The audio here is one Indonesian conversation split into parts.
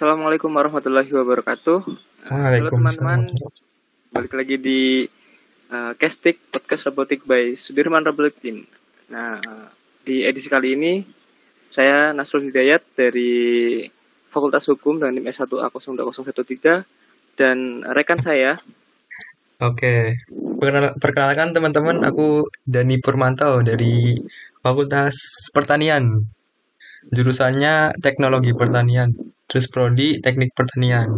Assalamualaikum warahmatullahi wabarakatuh. Halo teman-teman, balik lagi di uh, Castik Podcast Robotik by Sudirman Robotik Team. Nah, di edisi kali ini saya Nasrul Hidayat dari Fakultas Hukum dan NIM S1A 02013 dan rekan saya Oke, perkenalkan teman-teman, aku Dani Purmanto dari Fakultas Pertanian. Jurusannya Teknologi Pertanian, terus prodi Teknik Pertanian.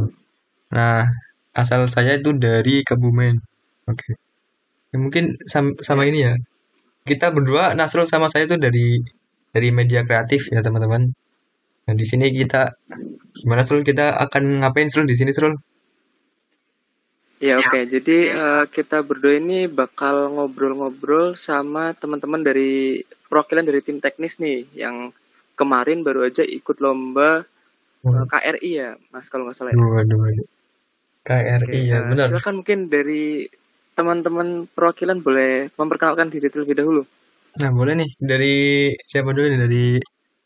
Nah, asal saya itu dari Kebumen. Oke. Ya, mungkin sama, sama ini ya. Kita berdua Nasrul sama saya itu dari dari media kreatif ya, teman-teman. Nah, di sini kita gimana Sul? Kita akan ngapain Sul di sini Sul? Ya oke, okay. jadi uh, kita berdua ini bakal ngobrol-ngobrol sama teman-teman dari perwakilan dari tim teknis nih yang kemarin baru aja ikut lomba hmm. uh, KRI ya, Mas kalau nggak salah. Ya. Waduh, waduh. KRI okay, ya, uh, benar. Silakan mungkin dari teman-teman perwakilan boleh memperkenalkan diri terlebih dahulu. Nah boleh nih dari siapa dulu nih dari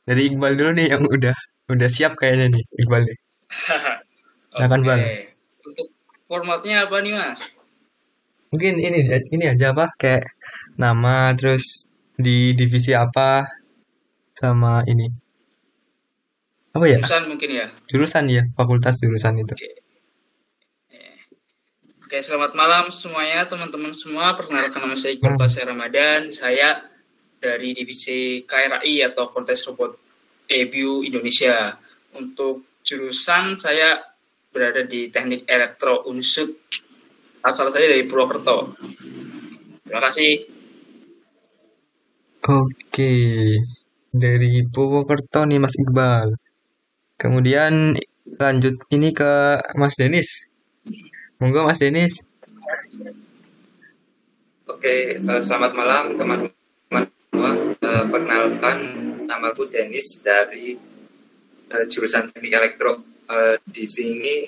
dari Iqbal dulu nih yang udah udah siap kayaknya nih Iqbal nih. Silakan okay. Bal formatnya apa nih mas? Mungkin ini ini aja apa kayak nama terus di divisi apa sama ini apa ya? Jurusan mungkin ya. Jurusan ya, fakultas jurusan itu. Oke. Oke, selamat malam semuanya teman-teman semua. Perkenalkan nama saya Iqbal hmm. Ramadan. Saya dari divisi KRI atau Kontes Robot EBU Indonesia. Untuk jurusan saya berada di teknik elektro unsur asal saya dari Purwokerto. Terima kasih. Oke, dari Purwokerto nih Mas Iqbal. Kemudian lanjut ini ke Mas Denis. Monggo Mas Denis. Oke, uh, selamat malam teman-teman semua. Uh, perkenalkan, namaku Denis dari uh, jurusan Teknik Elektro uh, di sini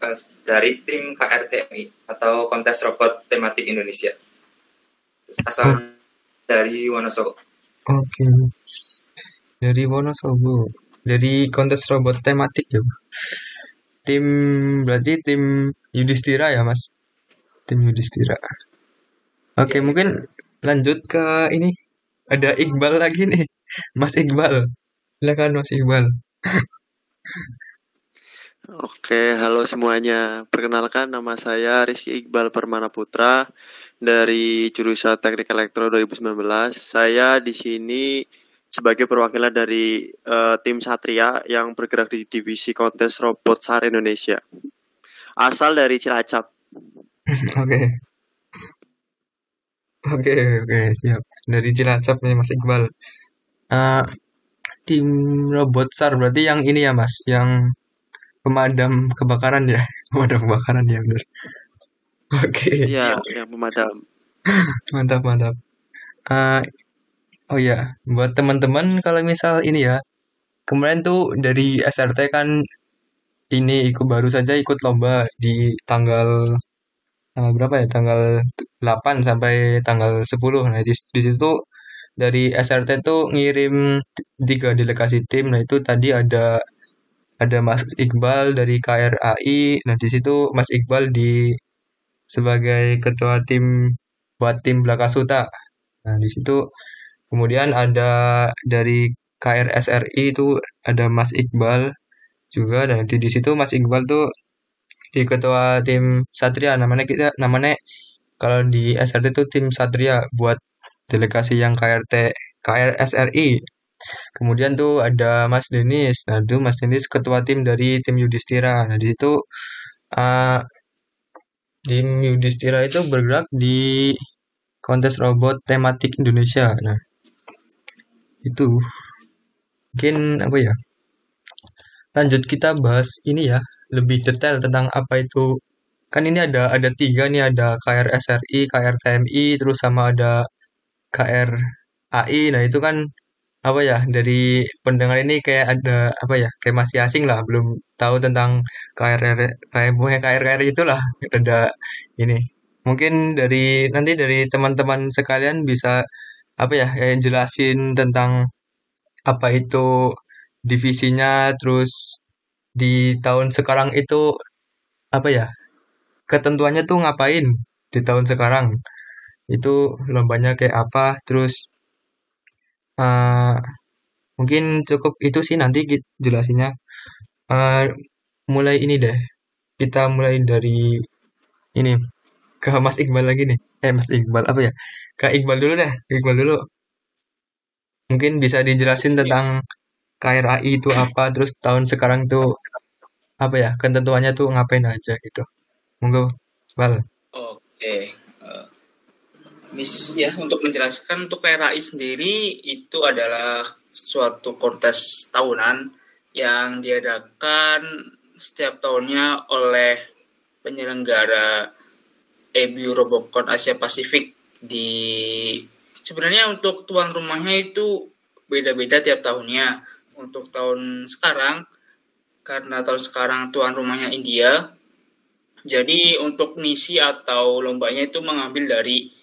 uh, dari tim KRTMI atau Kontes Robot Tematik Indonesia. Asal oh. dari Wonosobo. Oke. Okay. Dari Wonosobo. Dari kontes robot tematik ya. Tim berarti tim Yudhistira ya, Mas? Tim Yudhistira. Oke, okay, ya. mungkin lanjut ke ini. Ada Iqbal lagi nih. Mas Iqbal. Silakan Mas Iqbal. Oke, halo semuanya. Perkenalkan nama saya Rizky Iqbal Permana Putra dari jurusan Teknik Elektro 2019. Saya di sini sebagai perwakilan dari uh, tim Satria yang bergerak di divisi kontes robot SAR Indonesia. Asal dari Cilacap. Oke. Oke, oke, siap. Dari Cilacap nih Mas Iqbal. Uh, tim robot SAR berarti yang ini ya Mas, yang pemadam kebakaran ya pemadam kebakaran ya benar oke. Okay. iya yang pemadam mantap mantap. Uh, oh ya buat teman-teman kalau misal ini ya kemarin tuh dari SRT kan ini ikut baru saja ikut lomba di tanggal tanggal berapa ya? Tanggal 8 sampai tanggal 10 nah di, di situ dari SRT tuh ngirim tiga delegasi tim. Nah itu tadi ada ada Mas Iqbal dari KRAI. Nah, di situ Mas Iqbal di sebagai ketua tim buat tim Belaka Suta. Nah, di situ kemudian ada dari KRSRI itu ada Mas Iqbal juga dan di, di situ Mas Iqbal tuh di ketua tim Satria namanya kita namanya kalau di SRT itu tim Satria buat delegasi yang KRT KRSRI Kemudian tuh ada Mas Denis. Nah, itu Mas Denis ketua tim dari tim Yudhistira. Nah, di situ uh, tim Yudhistira itu bergerak di kontes robot tematik Indonesia. Nah, itu mungkin apa ya? Lanjut kita bahas ini ya, lebih detail tentang apa itu. Kan ini ada ada tiga nih, ada KRSRI, KRTMI, terus sama ada KRAI. Nah, itu kan apa ya dari pendengar ini kayak ada apa ya kayak masih asing lah belum tahu tentang KRR kayak KRR itulah ada ini. Mungkin dari nanti dari teman-teman sekalian bisa apa ya kayak jelasin tentang apa itu divisinya terus di tahun sekarang itu apa ya ketentuannya tuh ngapain di tahun sekarang? Itu lombanya kayak apa terus uh, mungkin cukup itu sih nanti jelasinnya. Uh, mulai ini deh. Kita mulai dari ini ke Mas Iqbal lagi nih. Eh Mas Iqbal apa ya? Ke Iqbal dulu deh Iqbal dulu. Mungkin bisa dijelasin tentang KRAI itu apa terus tahun sekarang tuh apa ya ketentuannya tuh ngapain aja gitu. Monggo Bal. Oke mis ya untuk menjelaskan untuk KRAI sendiri itu adalah suatu kontes tahunan yang diadakan setiap tahunnya oleh penyelenggara EBU Robocon Asia Pasifik di sebenarnya untuk tuan rumahnya itu beda-beda tiap tahunnya untuk tahun sekarang karena tahun sekarang tuan rumahnya India. Jadi untuk misi atau lombanya itu mengambil dari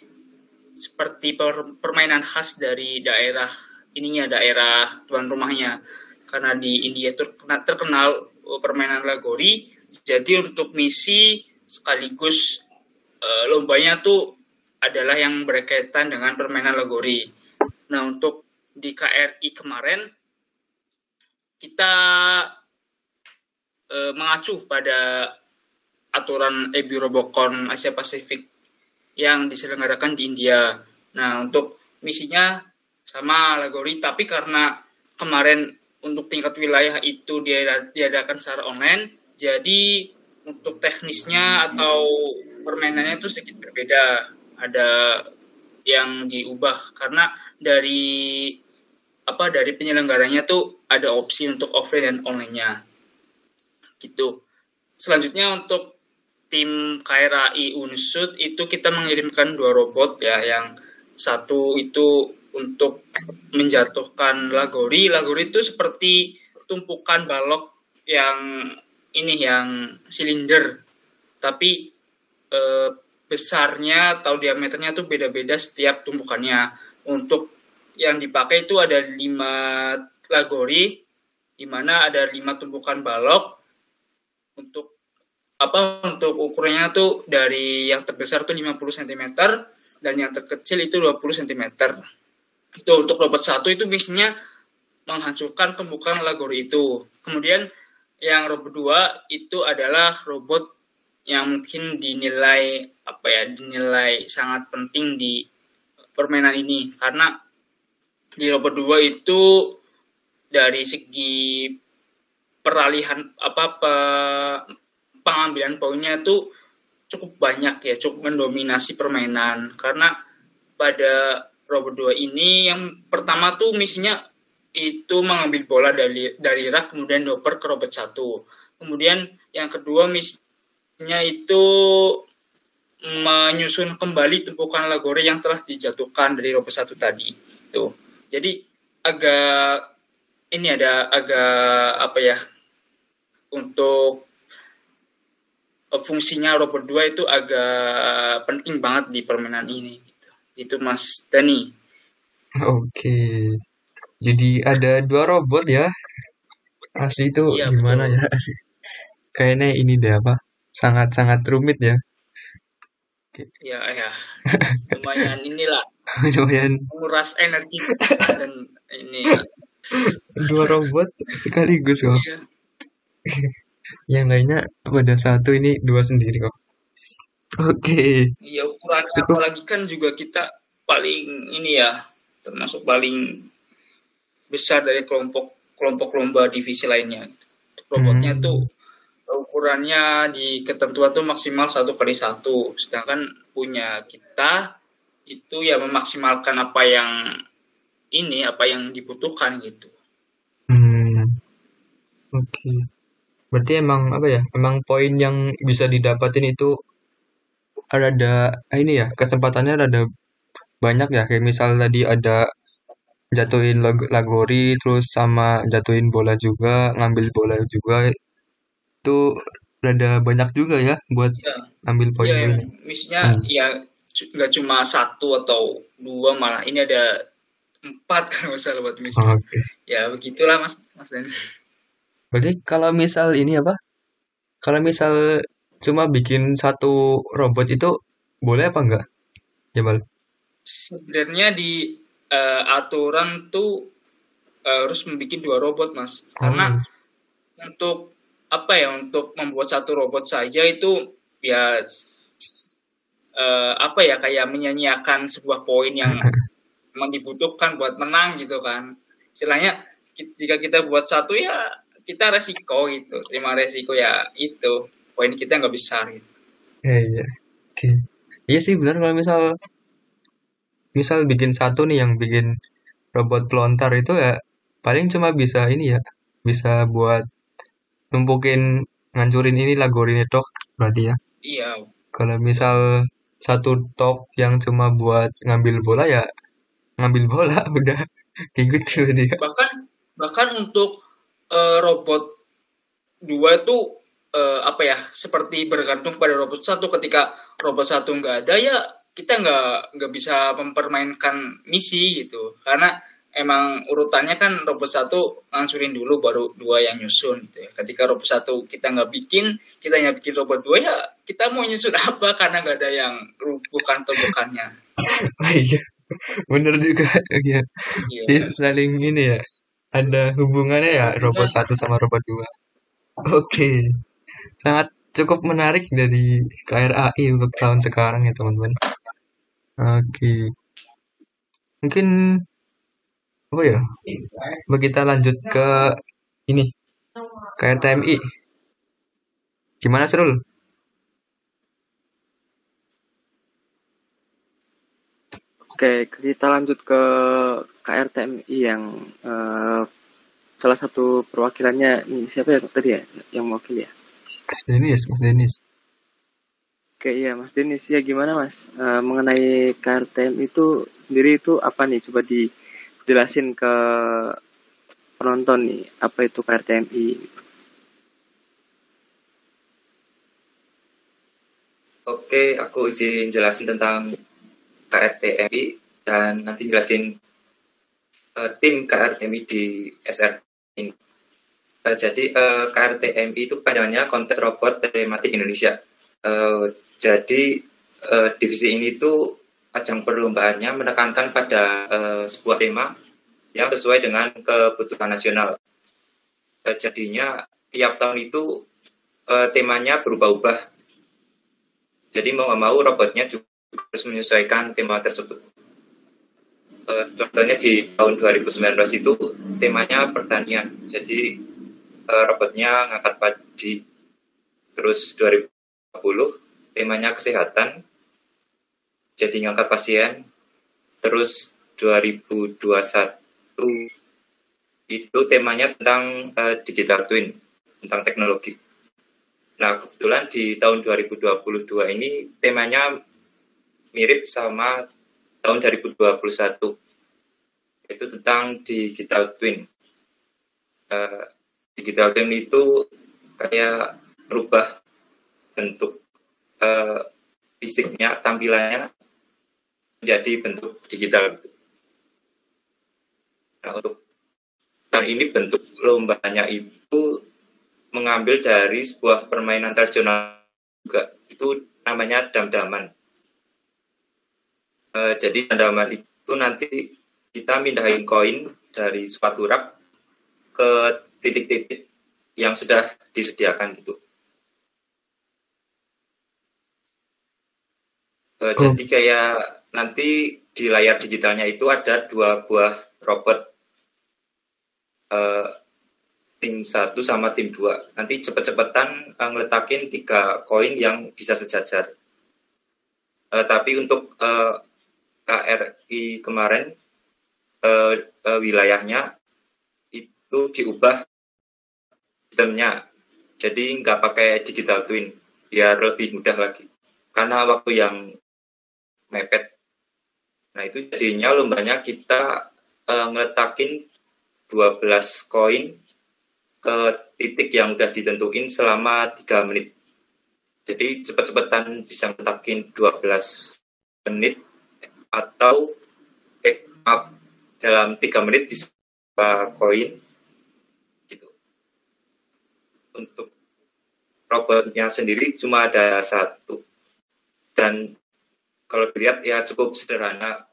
seperti per, permainan khas dari daerah ininya daerah tuan rumahnya. Karena di India terkenal, terkenal permainan lagori. Jadi untuk misi sekaligus e, lombanya tuh adalah yang berkaitan dengan permainan lagori. Nah untuk di KRI kemarin kita e, mengacu pada aturan EBU Robocon Asia Pasifik yang diselenggarakan di India. Nah, untuk misinya sama Lagori, tapi karena kemarin untuk tingkat wilayah itu diadakan secara online, jadi untuk teknisnya atau permainannya itu sedikit berbeda. Ada yang diubah karena dari apa dari penyelenggaranya tuh ada opsi untuk offline dan online-nya. Gitu. Selanjutnya untuk tim KRAI Unsud itu kita mengirimkan dua robot ya yang satu itu untuk menjatuhkan lagori. Lagori itu seperti tumpukan balok yang ini yang silinder tapi e, besarnya atau diameternya tuh beda-beda setiap tumpukannya. Untuk yang dipakai itu ada lima lagori, di mana ada lima tumpukan balok. Untuk apa untuk ukurannya tuh dari yang terbesar tuh 50 cm dan yang terkecil itu 20 cm. Itu untuk robot satu itu misinya menghancurkan tumpukan lagori itu. Kemudian yang robot dua itu adalah robot yang mungkin dinilai apa ya dinilai sangat penting di permainan ini karena di robot 2 itu dari segi peralihan apa pe, pengambilan poinnya itu cukup banyak ya, cukup mendominasi permainan karena pada robot 2 ini yang pertama tuh misinya itu mengambil bola dari dari rak kemudian dioper ke robot satu. Kemudian yang kedua misinya itu menyusun kembali tumpukan lagore yang telah dijatuhkan dari robot satu tadi. Tuh. Jadi agak ini ada agak apa ya untuk fungsinya robot 2 itu agak penting banget di permainan ini gitu. Itu Mas Dani. Oke. Jadi ada dua robot ya. Asli itu iya, gimana betul. ya? Kayaknya ini deh apa? Sangat-sangat rumit ya. Ya, ya. Lumayan inilah lumayan menguras energi dan ini ya. dua robot sekaligus kok iya. Yang lainnya pada satu ini dua sendiri kok oke okay. iya ukuran apalagi kan juga kita paling ini ya termasuk paling besar dari kelompok kelompok lomba divisi lainnya robotnya hmm. tuh ukurannya di ketentuan tuh maksimal satu kali satu sedangkan punya kita itu ya memaksimalkan apa yang ini apa yang dibutuhkan gitu. Hmm. Oke. Okay. Berarti emang apa ya? Emang poin yang bisa didapatin itu ada ini ya kesempatannya ada banyak ya kayak misal tadi ada jatuhin lag lagori terus sama jatuhin bola juga ngambil bola juga itu ada banyak juga ya buat ya. ambil poin ya, ini. Misalnya hmm. ya nggak cuma satu atau dua malah ini ada empat kalau salah buat misi. Oh, okay. Ya begitulah mas mas Dan. Berarti kalau misal ini apa? Kalau misal cuma bikin satu robot itu boleh apa enggak? Ya, Bal. Sebenarnya di uh, aturan tuh uh, harus membuat dua robot, Mas. Karena oh. untuk apa ya? Untuk membuat satu robot saja itu ya uh, apa ya kayak menyanyiakan sebuah poin yang memang dibutuhkan buat menang gitu kan. Istilahnya jika kita buat satu ya kita resiko gitu terima resiko ya itu poin kita nggak besar gitu. Iya iya. Iya sih benar. Kalau misal misal bikin satu nih yang bikin robot pelontar itu ya paling cuma bisa ini ya bisa buat numpukin ngancurin ini lagorin itu berarti ya. Iya. Kalau misal satu top yang cuma buat ngambil bola ya ngambil bola udah kayak gitu berarti ya. bahkan bahkan untuk uh, robot dua itu uh, apa ya seperti bergantung pada robot satu. Ketika robot satu nggak ada ya kita nggak nggak bisa mempermainkan misi gitu. Karena emang urutannya kan robot satu ngancurin dulu baru dua yang nyusun gitu ya. Ketika robot satu kita nggak bikin kita hanya bikin robot dua ya kita mau nyusun apa? Karena nggak ada yang bukan tumbukannya oh, iya bener juga. Ya iya. saling ini ya ada hubungannya ya robot satu sama robot dua. Oke, sangat cukup menarik dari KRAI untuk tahun sekarang ya teman-teman. Oke, mungkin oh ya, kita lanjut ke ini KRTMI. Gimana Serul? Oke, kita lanjut ke KRTMI yang uh, salah satu perwakilannya ini siapa ya tadi ya yang mewakili ya? Mas Denis, Mas Denis. Oke iya Mas Denis ya gimana Mas uh, mengenai KRTM itu sendiri itu apa nih coba dijelasin ke penonton nih apa itu KRTMI? Oke, aku izin jelasin tentang KRTMI dan nanti jelasin uh, tim KRTMI di SR ini. Uh, jadi uh, KRTMI itu panjangnya kontes robot tematik Indonesia. Uh, jadi uh, divisi ini itu ajang perlombaannya menekankan pada uh, sebuah tema yang sesuai dengan kebutuhan nasional. Uh, jadinya tiap tahun itu uh, temanya berubah-ubah. Jadi mau nggak mau robotnya juga harus menyesuaikan tema tersebut. Uh, contohnya di tahun 2019 itu temanya pertanian, jadi uh, robotnya ngangkat padi. Terus 2020 temanya kesehatan, jadi ngangkat pasien. Terus 2021 itu temanya tentang uh, digital twin, tentang teknologi. Nah, kebetulan di tahun 2022 ini temanya mirip sama tahun 2021 itu tentang digital twin. Uh, digital twin itu kayak merubah bentuk uh, fisiknya, tampilannya menjadi bentuk digital. Nah, untuk dan ini bentuk lombanya itu mengambil dari sebuah permainan tradisional juga. Itu namanya dam-daman. Uh, jadi tanda itu nanti kita mindahin koin dari suatu rak ke titik-titik yang sudah disediakan gitu. Uh, oh. Jadi kayak nanti di layar digitalnya itu ada dua buah robot uh, tim satu sama tim dua. Nanti cepet-cepetan uh, ngeletakin tiga koin yang bisa sejajar. Uh, tapi untuk uh, KRI kemarin uh, uh, wilayahnya itu diubah sistemnya. Jadi nggak pakai digital twin biar lebih mudah lagi. Karena waktu yang mepet. Nah itu jadinya lombanya kita uh, ngeletakin 12 koin ke titik yang udah ditentuin selama 3 menit. Jadi cepet-cepetan bisa ngetakin 12 menit atau pick up dalam tiga menit bisa koin gitu. untuk robotnya sendiri cuma ada satu dan kalau dilihat ya cukup sederhana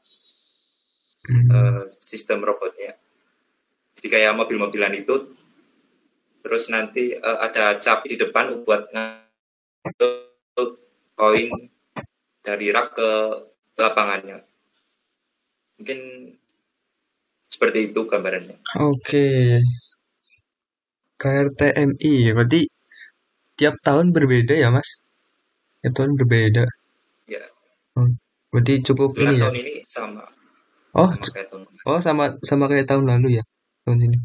hmm. uh, sistem robotnya jadi kayak mobil-mobilan itu terus nanti uh, ada cap di depan buat koin dari rak ke lapangannya mungkin seperti itu gambarannya oke. Okay. KRTMI berarti tiap tahun berbeda ya mas? Tiap tahun berbeda? Ya. Hmm. berarti cukup ini ya? tahun ini sama. Oh sama kayak tahun oh sama sama kayak tahun lalu ya tahun ini.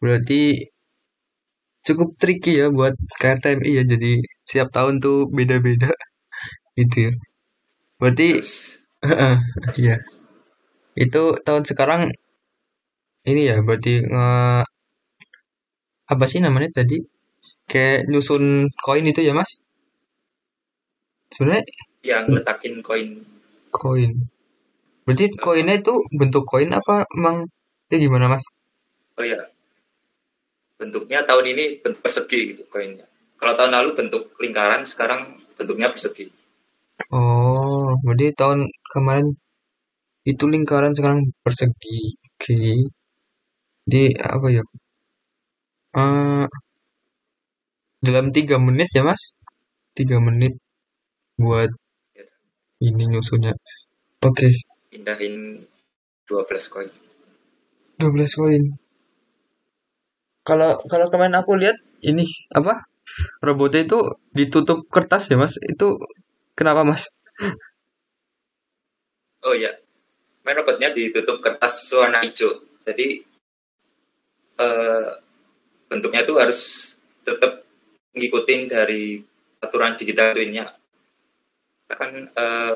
Berarti cukup tricky ya buat KRTMI ya jadi setiap tahun tuh beda-beda gitu ya. Berarti Terus, iya itu tahun sekarang ini ya berarti nge apa sih namanya tadi? Kayak nyusun koin itu ya mas? Sebenarnya yang letakin koin. Koin. Berarti koinnya itu bentuk koin apa emang? Ya gimana mas? Oh ya bentuknya tahun ini bentuk persegi gitu koinnya. Kalau tahun lalu bentuk lingkaran sekarang bentuknya persegi. Oh berarti tahun kemarin itu lingkaran sekarang persegi oke. Di apa ya? Uh, dalam tiga menit ya mas? Tiga menit buat ini nyusunnya. Oke. Pindahin 12 koin. 12 koin. Kalau kalau kemarin aku lihat ini apa? Robotnya itu ditutup kertas ya mas? Itu kenapa mas? Oh ya main robotnya ditutup kertas warna hijau. Jadi eh, bentuknya tuh harus tetap ngikutin dari aturan digital twinnya. Kan eh,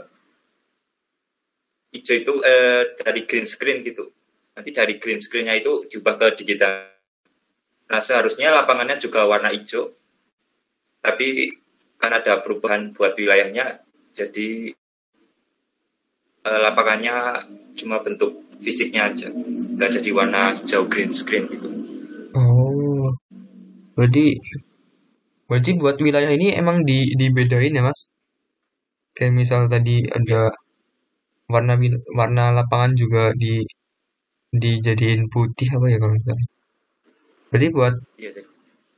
hijau itu eh, dari green screen gitu. Nanti dari green screennya itu diubah ke digital. Nah seharusnya lapangannya juga warna hijau. Tapi kan ada perubahan buat wilayahnya jadi eh, lapangannya cuma bentuk fisiknya aja. Nggak jadi warna hijau green screen gitu. Oh. Berarti berarti buat wilayah ini emang di dibedain ya mas? Kayak misal tadi ada warna warna lapangan juga di dijadiin putih apa ya kalau misalnya? Berarti buat iya sih.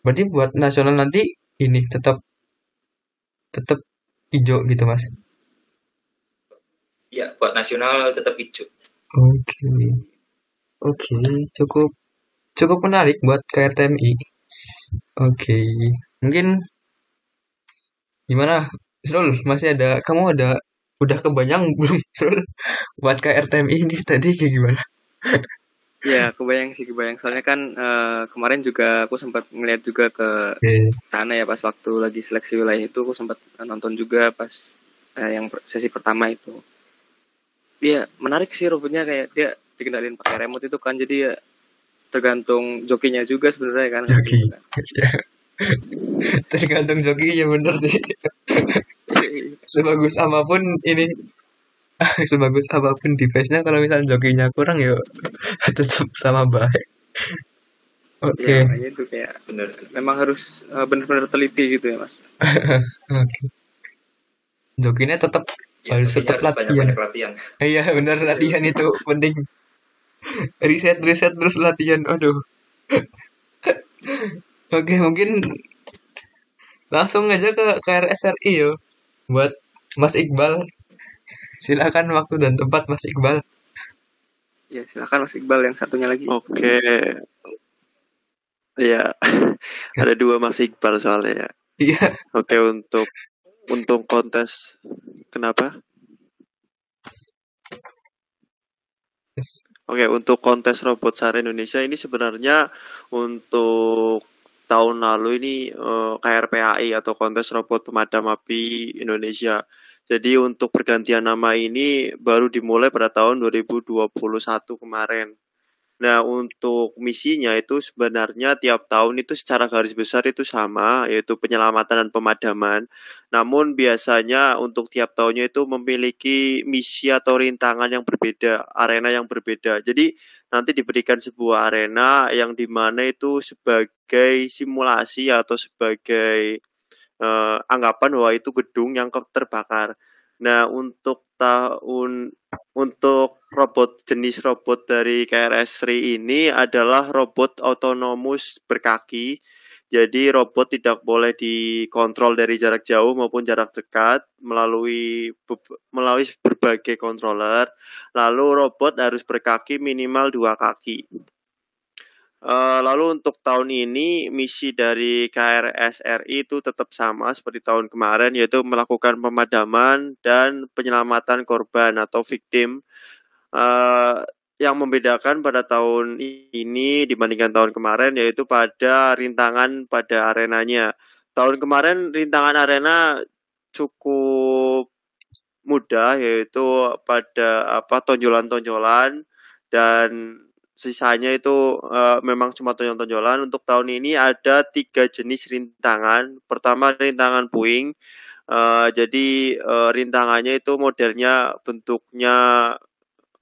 berarti buat nasional nanti ini tetap tetap hijau gitu mas Iya, buat nasional tetap hijau Oke. Oke, cukup cukup menarik buat KRTMI. Oke. Mungkin gimana? Srul, masih ada kamu ada udah kebayang belum Srul buat KRTMI ini tadi kayak gimana? Ya, kebayang sih kebayang. Soalnya kan eh, kemarin juga aku sempat ngeliat juga ke sana ya pas waktu lagi seleksi wilayah itu aku sempat nonton juga pas eh, yang sesi pertama itu. Dia menarik sih robotnya kayak dia dikendalin pakai remote itu kan jadi ya tergantung jokinya juga sebenarnya kan. Joki. Kan. Tergantung jokinya bener sih. Sebagus apa pun ini sebagus apa pun device-nya kalau misalnya jokinya kurang ya tetap sama baik. Oke. Ya, makanya itu kayak bener memang harus eh, benar-benar teliti gitu ya mas. Oke. Jokinya tetap ya, Harus tetap harus latihan. latihan Iya benar latihan itu penting. Riset riset terus latihan. Aduh. Oke mungkin langsung aja ke KRSRI yo buat Mas Iqbal. Silakan waktu dan tempat Mas Iqbal. Ya silakan mas Iqbal yang satunya lagi. Oke. Iya, ada dua Mas Iqbal soalnya ya. Iya. Oke untuk untuk kontes kenapa? Oke untuk kontes robot SAR Indonesia ini sebenarnya untuk tahun lalu ini eh, KRPAI atau kontes robot pemadam api Indonesia. Jadi untuk pergantian nama ini baru dimulai pada tahun 2021 kemarin. Nah, untuk misinya itu sebenarnya tiap tahun itu secara garis besar itu sama, yaitu penyelamatan dan pemadaman. Namun biasanya untuk tiap tahunnya itu memiliki misi atau rintangan yang berbeda, arena yang berbeda. Jadi nanti diberikan sebuah arena yang di mana itu sebagai simulasi atau sebagai uh, anggapan bahwa itu gedung yang terbakar. Nah, untuk tahun untuk robot jenis robot dari KRS 3 ini adalah robot otonomus berkaki. Jadi robot tidak boleh dikontrol dari jarak jauh maupun jarak dekat melalui melalui berbagai controller. Lalu robot harus berkaki minimal dua kaki. Uh, lalu untuk tahun ini misi dari KRSRI itu tetap sama seperti tahun kemarin yaitu melakukan pemadaman dan penyelamatan korban atau victim. Uh, yang membedakan pada tahun ini dibandingkan tahun kemarin yaitu pada rintangan pada arenanya. Tahun kemarin rintangan arena cukup mudah yaitu pada apa tonjolan-tonjolan dan sisanya itu uh, memang cuma tonjol-tonjolan. Untuk tahun ini ada tiga jenis rintangan. Pertama rintangan puing. Uh, jadi uh, rintangannya itu modelnya bentuknya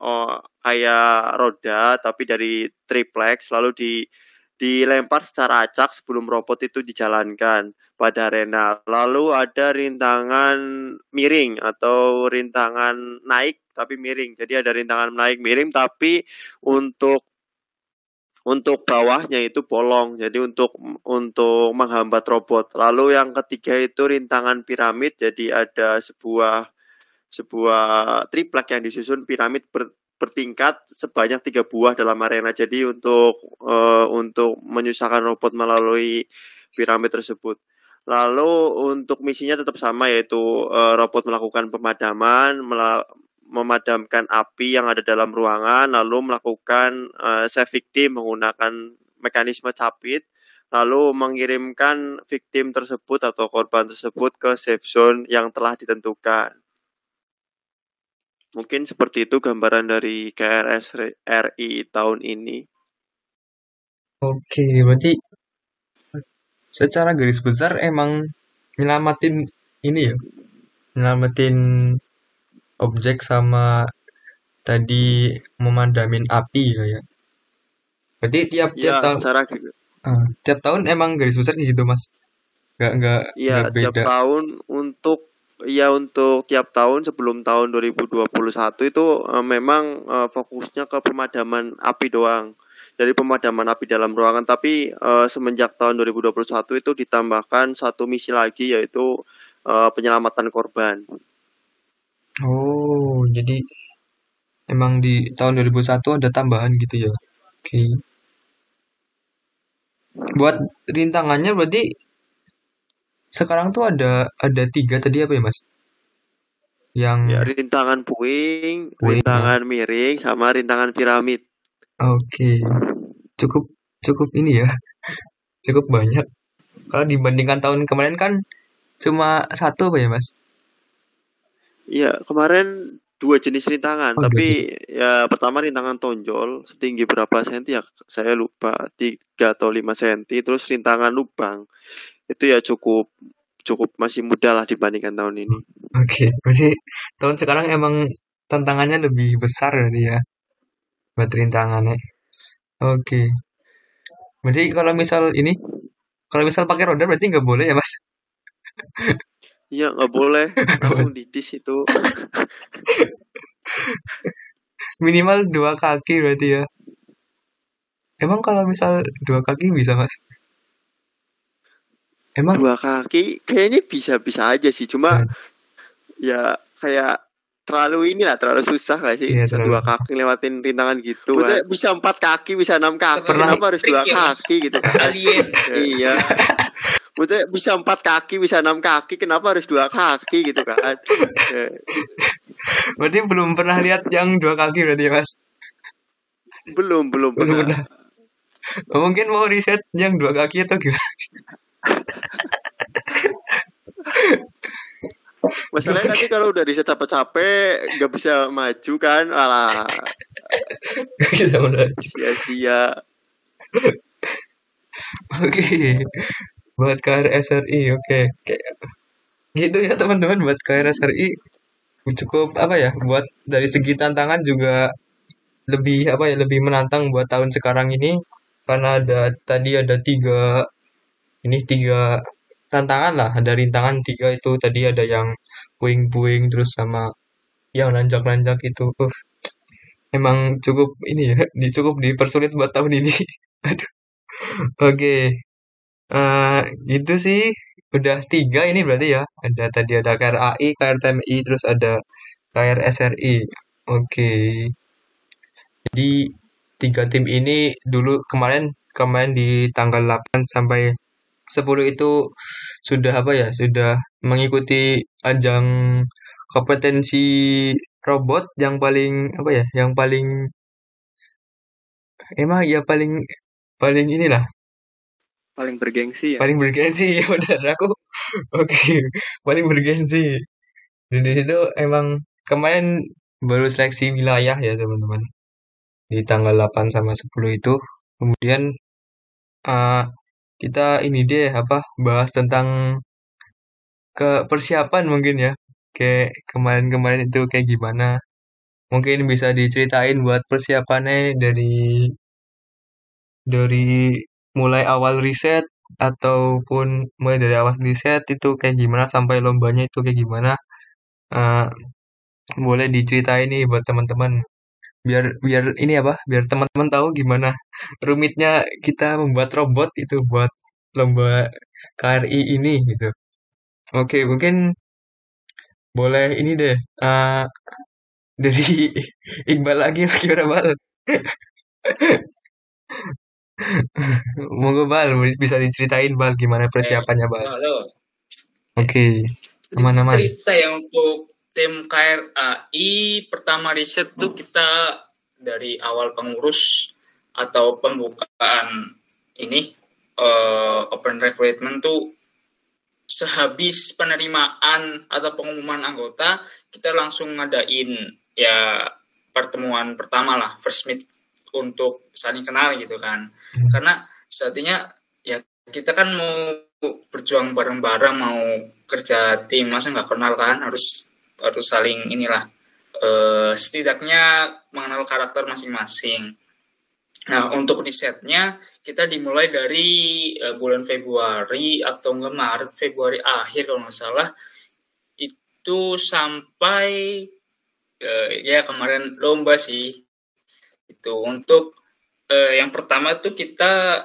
uh, kayak roda tapi dari triplex lalu di dilempar secara acak sebelum robot itu dijalankan pada arena. Lalu ada rintangan miring atau rintangan naik tapi miring. Jadi ada rintangan naik miring tapi untuk untuk bawahnya itu bolong. Jadi untuk untuk menghambat robot. Lalu yang ketiga itu rintangan piramid. Jadi ada sebuah sebuah triplek yang disusun piramid ber, bertingkat sebanyak tiga buah dalam arena. Jadi untuk uh, untuk menyusahkan robot melalui piramid tersebut. Lalu untuk misinya tetap sama yaitu uh, robot melakukan pemadaman, memadamkan api yang ada dalam ruangan, lalu melakukan uh, save victim menggunakan mekanisme capit, lalu mengirimkan victim tersebut atau korban tersebut ke safe zone yang telah ditentukan. Mungkin seperti itu gambaran dari KRS RI tahun ini. Oke, berarti secara garis besar emang nyelamatin ini ya, nyelamatin objek sama tadi memadamin api ya. Berarti tiap tiap ya, tahun secara uh, tiap tahun emang garis besar gitu mas, nggak nggak Iya tiap tahun untuk ya untuk tiap tahun sebelum tahun 2021 itu uh, memang uh, fokusnya ke pemadaman api doang. Jadi pemadaman api dalam ruangan tapi uh, semenjak tahun 2021 itu ditambahkan satu misi lagi yaitu uh, penyelamatan korban. Oh, jadi emang di tahun 2001 ada tambahan gitu ya. Oke. Buat rintangannya berarti sekarang tuh ada ada tiga tadi apa ya mas? Yang Ya, rintangan puing, puing ya. rintangan miring, sama rintangan piramid. Oke, cukup cukup ini ya, cukup banyak. Kalau dibandingkan tahun kemarin kan cuma satu apa ya mas? Iya, kemarin dua jenis rintangan, oh, tapi ya pertama rintangan tonjol setinggi berapa senti ya saya lupa, tiga atau lima senti, terus rintangan lubang itu ya cukup cukup masih mudah lah dibandingkan tahun ini. Oke, okay, berarti tahun sekarang emang tantangannya lebih besar berarti ya buat rintangannya. Oke. Okay. Berarti kalau misal ini, kalau misal pakai roda berarti nggak boleh ya mas? Iya nggak boleh, langsung didis itu. Minimal dua kaki berarti ya. Emang kalau misal dua kaki bisa mas? Emang dua kaki kayaknya bisa-bisa aja sih, cuma hmm. ya kayak terlalu ini lah terlalu susah gak sih iya, dua kaki lewatin rintangan gitu kan. bisa empat kaki bisa enam kaki Pernah kenapa harus dua kaki gitu kan iya Maksudnya bisa empat kaki bisa enam kaki kenapa harus dua kaki gitu kan berarti belum pernah lihat yang dua kaki berarti mas belum belum, belum pernah. pernah. mungkin mau riset yang dua kaki atau gimana Masalahnya nanti kalau udah riset capek-capek gak bisa maju kan, alah. Sia-sia. Oke. Buat KRSRI, oke. Okay. Gitu ya teman-teman buat KRSRI cukup apa ya? Buat dari segi tantangan juga lebih apa ya lebih menantang buat tahun sekarang ini karena ada tadi ada tiga ini tiga tantangan lah ada rintangan tiga itu tadi ada yang puing-puing terus sama yang nanjak-nanjak itu uh, emang cukup ini ya cukup dipersulit buat tahun ini aduh oke okay. Uh, itu sih udah tiga ini berarti ya. Ada tadi ada KRAI KRTMI terus ada KRSRI oke. Jadi tiga tim ini dulu kemarin kemarin di tanggal 8 sampai 10 itu sudah apa ya sudah mengikuti ajang kompetensi robot yang paling apa ya yang paling emang ya paling paling inilah paling bergengsi ya. Paling bergengsi ya benar aku oke okay. paling bergengsi. Dan di situ emang kemarin baru seleksi wilayah ya teman-teman. Di tanggal 8 sama 10 itu. Kemudian uh, kita ini deh apa bahas tentang ke persiapan mungkin ya. Kayak kemarin-kemarin itu kayak gimana. Mungkin bisa diceritain buat persiapannya dari dari mulai awal riset ataupun mulai dari awal riset itu kayak gimana sampai lombanya itu kayak gimana uh, boleh diceritain nih buat teman-teman. Biar biar ini apa biar teman-teman tahu gimana rumitnya kita membuat robot itu buat lomba KRI ini gitu. Oke mungkin boleh ini deh uh, dari Iqbal lagi gimana Bal Monggo Bal, bisa diceritain Bal gimana persiapannya Bal. Halo. Oke, okay. aman-aman. Cerita yang untuk tim KRAI pertama riset tuh kita dari awal pengurus atau pembukaan ini uh, open recruitment tuh sehabis penerimaan atau pengumuman anggota kita langsung ngadain ya pertemuan pertama lah first meet untuk saling kenal gitu kan. Karena sejatinya ya kita kan mau berjuang bareng-bareng mau kerja tim masa nggak kenal kan? Harus harus saling inilah uh, setidaknya mengenal karakter masing-masing. Nah untuk risetnya kita dimulai dari uh, bulan Februari atau enggak Maret Februari akhir kalau nggak salah itu sampai uh, ya kemarin lomba sih. Itu untuk uh, yang pertama tuh kita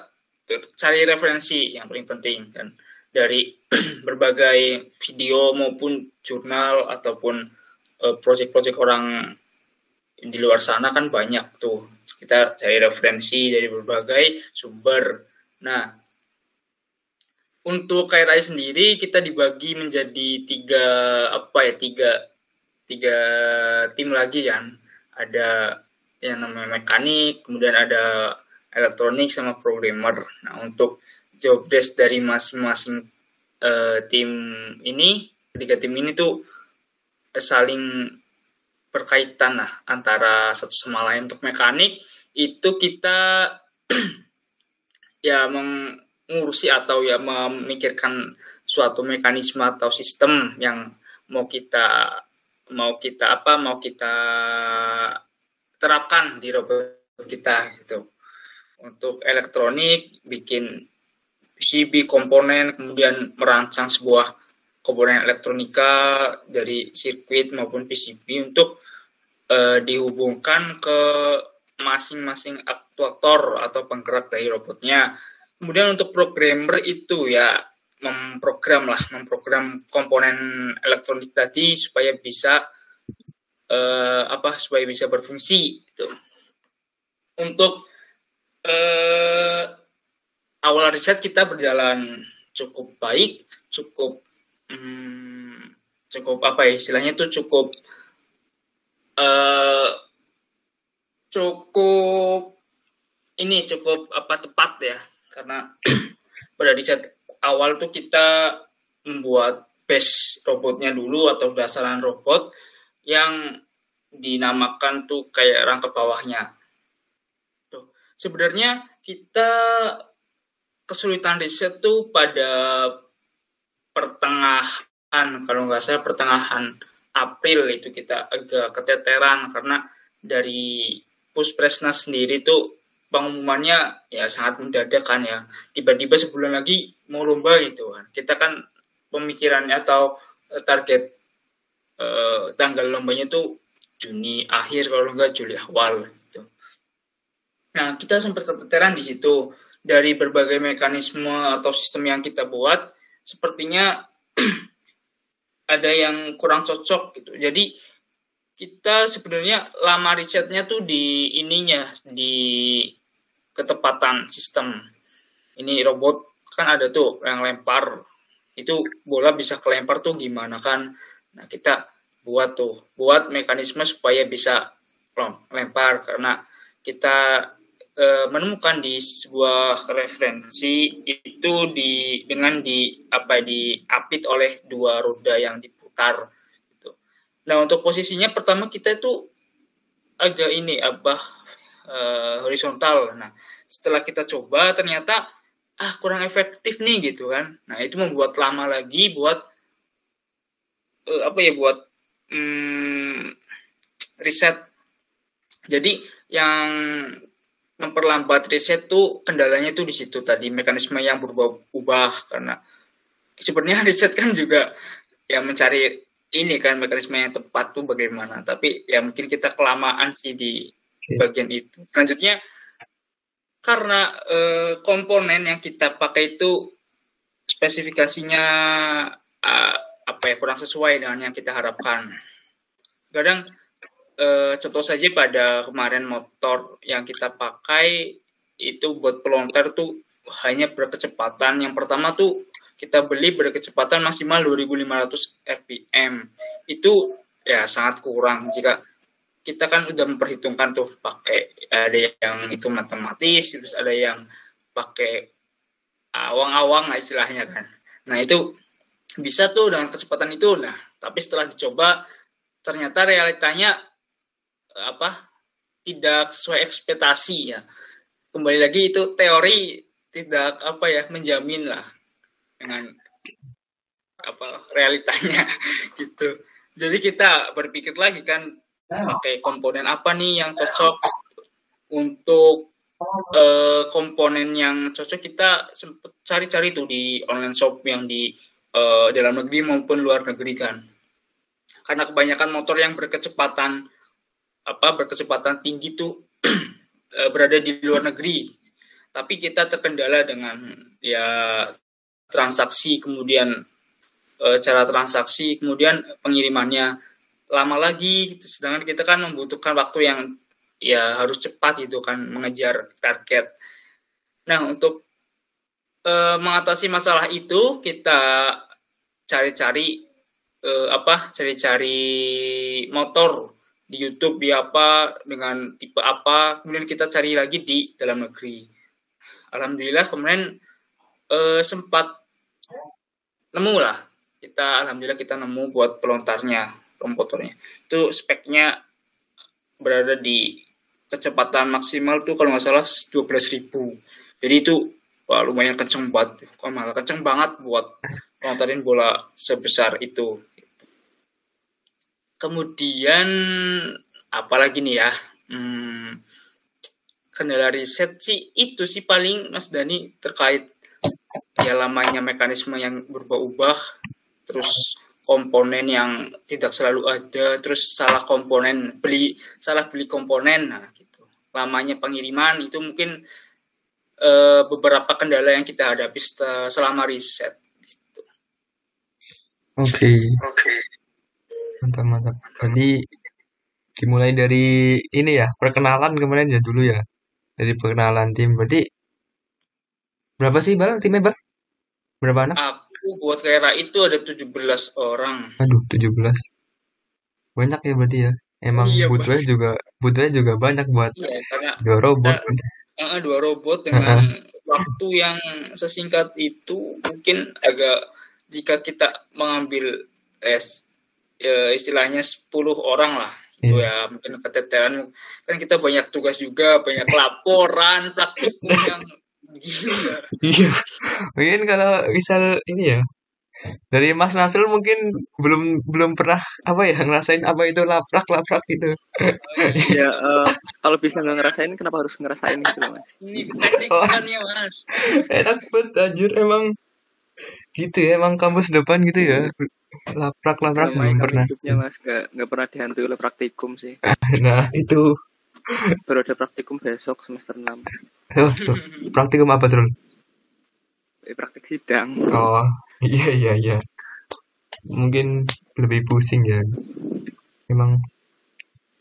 cari referensi yang paling penting kan. Dari berbagai video maupun jurnal ataupun uh, proyek-proyek orang di luar sana kan banyak tuh. Kita cari referensi dari berbagai sumber. Nah untuk KRI sendiri kita dibagi menjadi tiga apa ya tiga tiga tim lagi kan. Ada yang namanya mekanik, kemudian ada elektronik sama programmer. Nah, untuk job desk dari masing-masing uh, tim ini, ketiga tim ini tuh saling berkaitan lah antara satu sama lain. Untuk mekanik itu kita ya mengurusi atau ya memikirkan suatu mekanisme atau sistem yang mau kita mau kita apa mau kita terapkan di robot kita gitu. Untuk elektronik bikin PCB komponen kemudian merancang sebuah komponen elektronika dari sirkuit maupun PCB untuk uh, dihubungkan ke masing-masing aktuator atau penggerak dari robotnya. Kemudian untuk programmer itu ya memprogram lah, memprogram komponen elektronik tadi supaya bisa uh, apa supaya bisa berfungsi itu untuk uh, awal riset kita berjalan cukup baik cukup hmm, cukup apa ya istilahnya itu cukup uh, cukup ini cukup apa tepat ya. Karena pada riset awal tuh kita membuat base robotnya dulu atau dasaran robot yang dinamakan tuh kayak rangka bawahnya. Tuh. Sebenarnya kita kesulitan riset tuh pada pertengahan, kalau nggak salah pertengahan April itu kita agak keteteran karena dari Puspresnas sendiri tuh pengumumannya ya sangat mendadak kan ya. Tiba-tiba sebulan lagi mau lomba gitu kan. Kita kan pemikirannya atau eh, target eh, tanggal lombanya tuh Juni akhir kalau enggak Juli awal gitu. Nah, kita sempat keteteran di situ dari berbagai mekanisme atau sistem yang kita buat sepertinya ada yang kurang cocok gitu. Jadi kita sebenarnya lama risetnya tuh di ininya di ketepatan sistem. Ini robot kan ada tuh yang lempar itu bola bisa kelempar tuh gimana kan? Nah kita buat tuh buat mekanisme supaya bisa lempar karena kita e, menemukan di sebuah referensi itu di dengan di apa diapit oleh dua roda yang diputar gitu. Nah untuk posisinya pertama kita itu agak ini apa e, horizontal. Nah setelah kita coba ternyata ah kurang efektif nih gitu kan. Nah itu membuat lama lagi buat e, apa ya buat hmm, riset. Jadi yang memperlambat riset tuh kendalanya tuh di situ tadi mekanisme yang berubah-ubah karena sebenarnya riset kan juga yang mencari ini kan mekanisme yang tepat tuh bagaimana. Tapi ya mungkin kita kelamaan sih di bagian itu. Selanjutnya karena eh, komponen yang kita pakai itu spesifikasinya eh, apa ya kurang sesuai dengan yang kita harapkan kadang uh, contoh saja pada kemarin motor yang kita pakai itu buat pelontar tuh hanya berkecepatan. Yang pertama tuh kita beli berkecepatan maksimal 2500 rpm. Itu ya sangat kurang jika kita kan udah memperhitungkan tuh pakai ada yang itu matematis terus ada yang pakai awang-awang lah istilahnya kan. Nah, itu bisa tuh dengan kecepatan itu. Nah, tapi setelah dicoba ternyata realitanya apa tidak sesuai ekspektasi ya kembali lagi itu teori tidak apa ya menjamin lah dengan apa realitanya gitu jadi kita berpikir lagi kan pakai komponen apa nih yang cocok untuk uh, komponen yang cocok kita sempet cari-cari tuh di online shop yang di uh, dalam negeri maupun luar negeri kan karena kebanyakan motor yang berkecepatan apa berkecepatan tinggi tuh eh, berada di luar negeri. Tapi kita terkendala dengan ya transaksi kemudian e, cara transaksi kemudian pengirimannya lama lagi sedangkan kita kan membutuhkan waktu yang ya harus cepat itu kan mengejar target. Nah, untuk e, mengatasi masalah itu kita cari-cari e, apa? cari-cari motor di YouTube di apa dengan tipe apa kemudian kita cari lagi di dalam negeri. Alhamdulillah kemudian eh, sempat nemu lah. Kita alhamdulillah kita nemu buat pelontarnya komputernya itu speknya berada di kecepatan maksimal tuh kalau nggak salah 12.000 jadi itu wah lumayan kenceng banget kok malah kenceng banget buat pelontarin bola sebesar itu Kemudian apalagi nih ya? Hmm, kendala riset sih itu sih paling Mas Dani terkait ya lamanya mekanisme yang berubah-ubah, terus komponen yang tidak selalu ada, terus salah komponen beli salah beli komponen, nah gitu. Lamanya pengiriman itu mungkin e, beberapa kendala yang kita hadapi selama riset. Gitu. Oke. Okay. Oke. Okay. Mantap, mantap. Jadi dimulai dari ini ya, perkenalan kemarin ya dulu ya. Dari perkenalan tim. Berarti berapa sih Bal timnya Bal? Berapa anak? Aku buat kira itu ada 17 orang. Aduh, 17. Banyak ya berarti ya. Emang iya, butuhnya juga butuhnya juga banyak buat iya, karena, dua robot. Karena, uh, dua robot dengan waktu yang sesingkat itu mungkin agak jika kita mengambil ya, istilahnya 10 orang lah itu yeah. ya mungkin keteteran. Kan kita banyak tugas juga banyak laporan praktikum yang gila iya. Mungkin kalau misal ini ya dari Mas Nasrul mungkin belum belum pernah apa ya ngerasain apa itu laprak laprak gitu. ya uh, kalau bisa nggak ngerasain kenapa harus ngerasain gitu mas? Ini oh. ya mas. Enak banget anjir emang gitu ya emang kampus depan gitu ya laprak laprak belum pernah. Hidupnya mas nggak nggak pernah dihantui oleh praktikum sih. nah itu baru ada praktikum besok semester 6 oh so, praktikum apa Srul? Eh, praktik sidang. Oh iya iya iya. Mungkin lebih pusing ya. Emang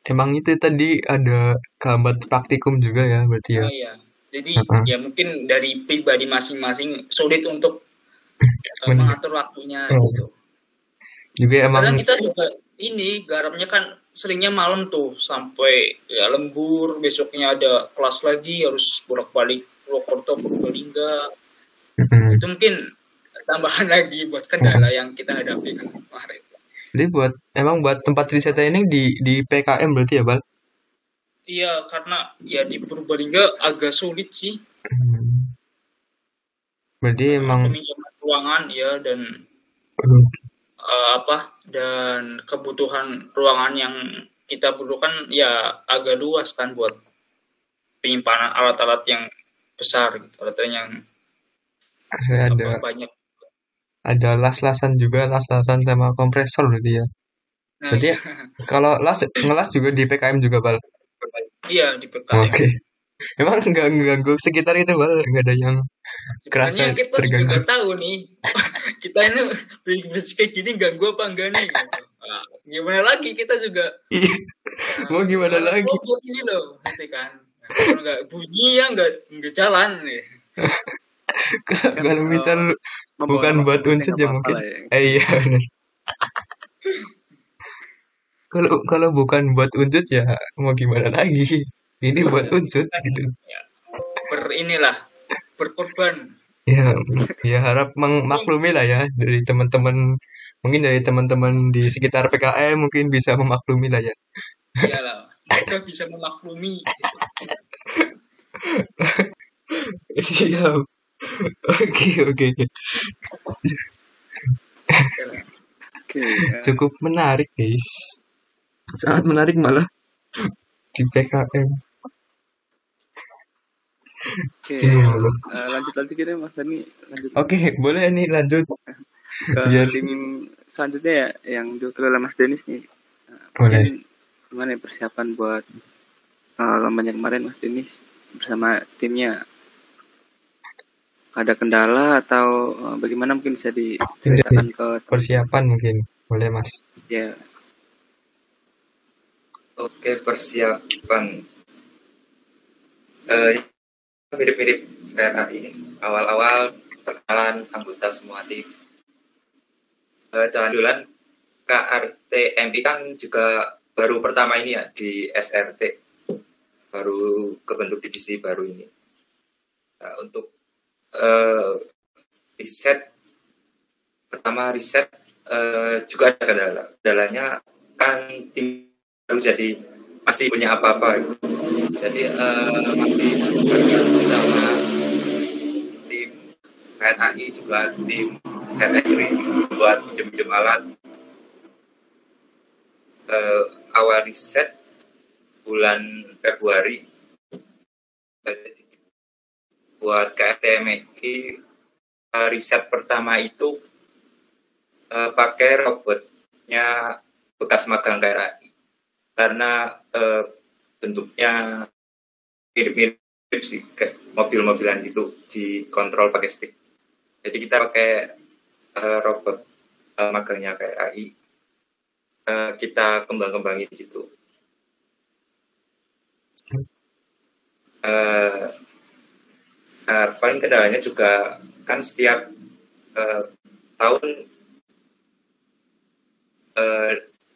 emang itu tadi ada kehambat praktikum juga ya berarti ya? Oh, iya. Jadi uh -huh. ya mungkin dari pribadi masing-masing sulit untuk uh, mengatur waktunya oh. gitu. Juga emang karena kita juga ini garamnya kan seringnya malam tuh sampai ya lembur besoknya ada kelas lagi harus bolak-balik Purwokerto Purbalingga hmm. itu mungkin tambahan lagi buat kendala hmm. yang kita hadapi kemarin. Jadi buat emang buat tempat wisata ini di di PKM berarti ya Bal? Iya karena ya di Purbalingga agak sulit sih. Hmm. Berarti emang ruangan ya dan hmm uh, apa dan kebutuhan ruangan yang kita butuhkan ya agak luas kan buat penyimpanan alat-alat yang besar gitu alat yang ada banyak ada las-lasan juga las-lasan sama kompresor berarti ya nah, berarti iya. kalau las ngelas juga di PKM juga bal iya di PKM oke okay. Emang nggak ganggu sekitar itu bal nggak ada yang kerasa kita terganggu. Juga tahu nih kita ini bisnis kayak gini ganggu apa enggak nih? Nah, gimana lagi kita juga? Iya. Mau gimana nah, lagi? Buat ini loh, nanti kan. Nah, kalau nggak bunyi ya nggak nggak jalan nih. kalau kan misal bukan buat unsur ya mungkin. Ya. Eh iya benar. kalau kalau bukan buat unsur ya mau gimana lagi? ini buat unsur gitu ya, ber inilah berkorban ya ya harap memaklumi lah ya dari teman-teman mungkin dari teman-teman di sekitar PKM mungkin bisa memaklumi lah ya iyalah mereka bisa memaklumi siap oke oke cukup menarik guys sangat menarik malah di PKM Oke, uh, lanjut lanjut kita Mas Dani. Lanjut. Oke, boleh nih lanjut. Ke Biar... tim selanjutnya ya yang diutul oleh Mas Denis nih. Boleh. Gimana ya persiapan buat uh, lombanya kemarin Mas Denis bersama timnya? Ada kendala atau uh, bagaimana mungkin bisa diceritakan ke persiapan mungkin. Boleh Mas? Ya. Oke persiapan. Uh, mirip-mirip kayak ini. Awal-awal perkenalan anggota semua tim. Uh, jangan duluan. KRTMI kan juga baru pertama ini ya di SRT baru kebentuk divisi baru ini. Nah, untuk uh, riset pertama riset uh, juga ada kendala. Kendalanya kan tim baru jadi masih punya apa-apa. Jadi uh, masih sama tim KNAI juga tim KNSRI buat pinjam-pinjam alat. Uh, awal riset bulan Februari buat KTMI uh, riset pertama itu uh, pakai robotnya bekas magang KRI karena uh, bentuknya mirip-mirip sih kayak mobil-mobilan gitu dikontrol pakai stick. Jadi kita pakai uh, robot uh, magangnya kayak AI. Uh, kita kembang-kembangin gitu. Uh, uh, paling kendalanya juga kan setiap uh, tahun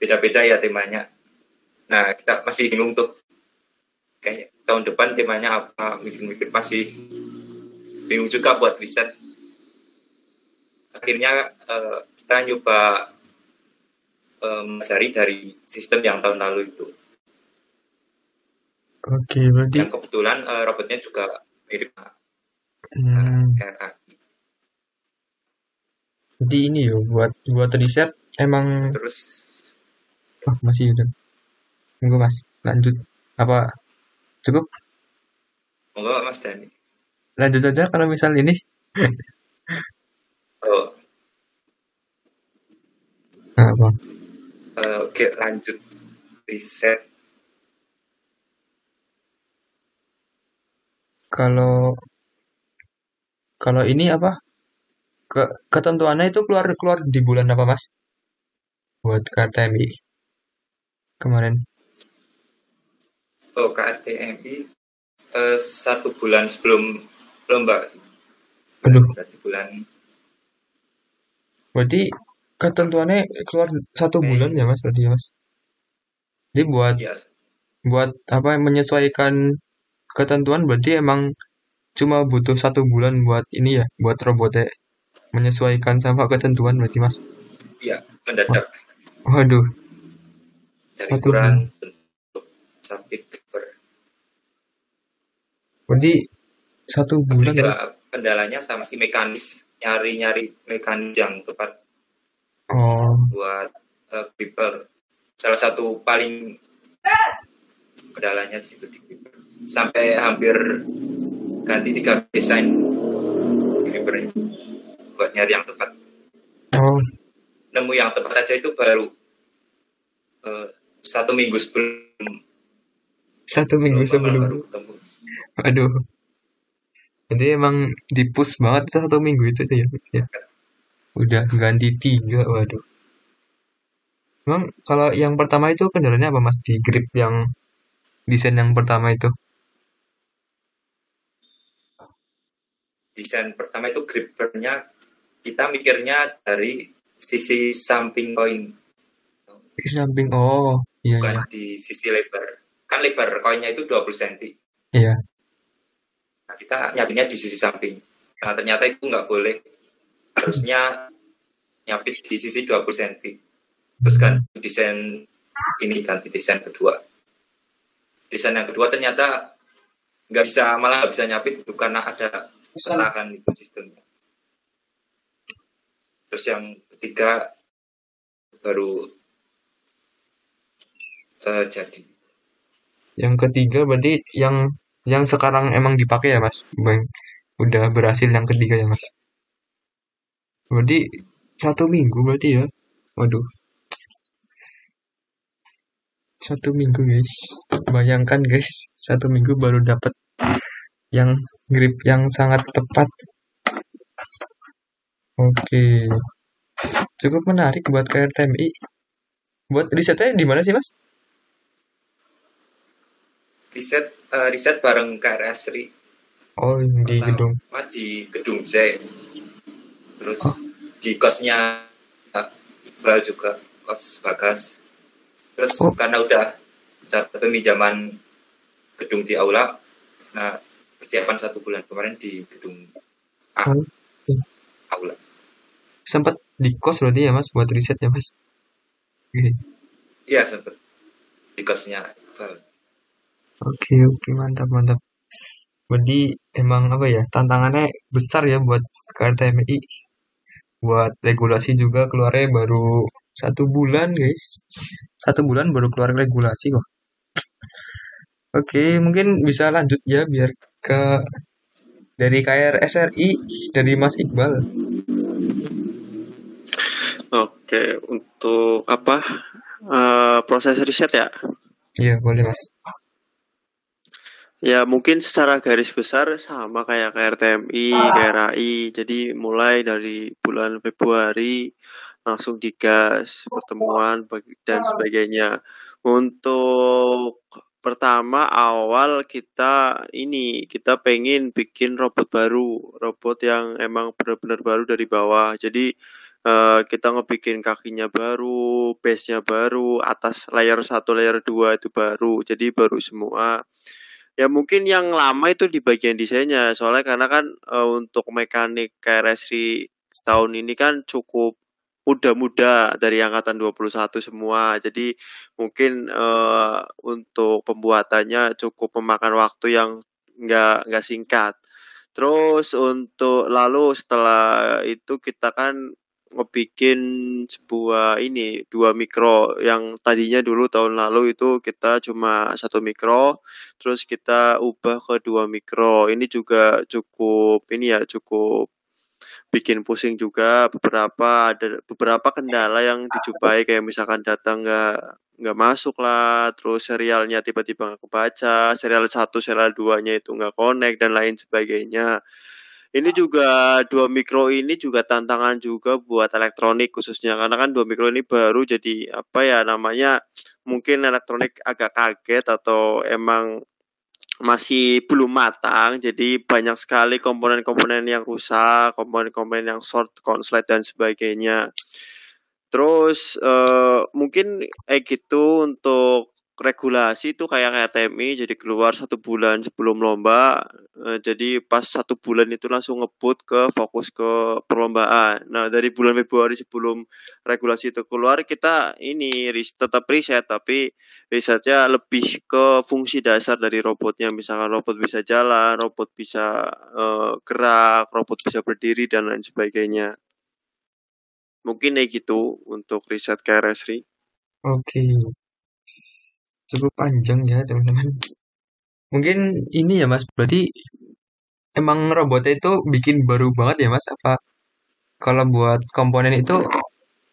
beda-beda uh, ya temanya Nah, kita masih bingung tuh. Kayak tahun depan temanya apa, mikir-mikir masih bingung juga buat riset. Akhirnya uh, kita nyoba um, dari sistem yang tahun lalu itu. Oke, berarti yang kebetulan uh, robotnya juga mirip hmm. uh, Jadi ini yo buat buat riset emang terus oh, masih udah. Tunggu Mas, lanjut. Apa cukup? monggo Mas Dani Lanjut aja kalau misal ini. oh Nah, apa? eh, oke lanjut riset Kalau kalau ini apa? Ke ketentuannya itu keluar keluar di bulan apa, Mas? Buat KTMI kemarin. oh KRTMI eh, satu bulan sebelum lomba Aduh, berarti bulan berarti ketentuannya keluar satu Mei. bulan ya, Mas? Berarti ya, Mas. Jadi buat ya buat apa menyesuaikan ketentuan berarti emang cuma butuh satu bulan buat ini ya, buat robotnya menyesuaikan sama ketentuan berarti, Mas. ya mendadak Waduh, dari satu bulan. bentuk sampai per Berarti satu bulan. Hasil kendalanya sama si mekanis nyari-nyari mekanis yang tepat Oh, buat uh, gripper. Salah satu paling kendalanya di situ di gripper. Sampai hampir ganti tiga desain grippernya buat nyari yang tepat. oh, Nemu yang tepat aja itu baru uh, satu minggu sebelum satu minggu sebelum. baru ketemu. Aduh, jadi emang di push banget satu minggu itu tuh ya. ya. Udah ganti tiga, waduh. Emang kalau yang pertama itu kendalanya apa mas di grip yang desain yang pertama itu? Desain pertama itu grippernya kita mikirnya dari sisi samping koin Di samping, oh, iya bukan iya, di sisi lebar. Kan lebar koinnya itu 20 cm. iya. Nah, kita nyapitnya di sisi samping. Nah, ternyata itu nggak boleh. Harusnya nyapit di sisi 20 cm. Terus kan desain ini ganti desain kedua. Desain yang kedua ternyata nggak bisa malah nggak bisa nyapit itu karena ada kesalahan itu sistemnya. Terus yang ketiga baru eh, jadi. Yang ketiga berarti yang yang sekarang emang dipakai ya mas? Bang, udah berhasil yang ketiga ya mas? Berarti satu minggu berarti ya? Waduh. Satu minggu guys. Bayangkan guys, satu minggu baru dapat yang grip yang sangat tepat. Oke. Cukup menarik buat KRTMI. Buat risetnya di mana sih mas? Riset eh, riset bareng KRS Ri Oh di Pertama gedung. di gedung C. Terus Oh. di kosnya Iqbal juga kos Bagas. Terus Oh. karena udah dapat peminjaman gedung di aula, nah persiapan satu bulan kemarin di gedung A oke. aula. Sempat di kos berarti ya mas buat riset ya mas? Oke. Iya sempet di kosnya Iqbal. Oke, oke, mantap, mantap. Berarti emang apa ya, tantangannya besar ya buat KRTMI. Buat regulasi juga keluarnya baru satu bulan, guys. Satu bulan baru keluar regulasi kok. Oke, mungkin bisa lanjut ya biar ke dari KRSRI, dari Mas Iqbal. Oke, untuk apa? eh, proses riset ya? Iya, boleh Mas. Ya mungkin secara garis besar sama kayak KRTMI, KRAI. Jadi mulai dari bulan Februari langsung digas pertemuan dan sebagainya. Untuk pertama awal kita ini kita pengen bikin robot baru, robot yang emang benar-benar baru dari bawah. Jadi eh, kita ngebikin kakinya baru, base-nya baru, atas layer 1, layer 2 itu baru. Jadi baru semua. Ya mungkin yang lama itu di bagian desainnya, soalnya karena kan eh, untuk mekanik KRSRI setahun ini kan cukup muda-muda dari angkatan 21 semua. Jadi mungkin eh, untuk pembuatannya cukup memakan waktu yang nggak nggak singkat. Terus untuk lalu setelah itu kita kan ngebikin sebuah ini dua mikro yang tadinya dulu tahun lalu itu kita cuma satu mikro terus kita ubah ke dua mikro ini juga cukup ini ya cukup bikin pusing juga beberapa ada beberapa kendala yang dijumpai kayak misalkan data nggak nggak masuk lah terus serialnya tiba-tiba nggak kebaca serial satu serial duanya itu nggak connect dan lain sebagainya. Ini juga dua mikro ini juga tantangan juga buat elektronik khususnya karena kan dua mikro ini baru jadi apa ya namanya mungkin elektronik agak kaget atau emang masih belum matang jadi banyak sekali komponen-komponen yang rusak komponen-komponen yang short konslet dan sebagainya. Terus uh, mungkin kayak gitu untuk regulasi itu kayak RTMI jadi keluar satu bulan sebelum lomba eh, jadi pas satu bulan itu langsung ngebut ke fokus ke perlombaan. Nah dari bulan Februari sebelum regulasi itu keluar kita ini tetap riset tapi risetnya lebih ke fungsi dasar dari robotnya. Misalkan robot bisa jalan robot bisa uh, gerak robot bisa berdiri dan lain sebagainya. Mungkin kayak gitu untuk riset KRSRI oke. okay cukup panjang ya teman-teman. Mungkin ini ya mas, berarti emang robotnya itu bikin baru banget ya mas? Apa kalau buat komponen itu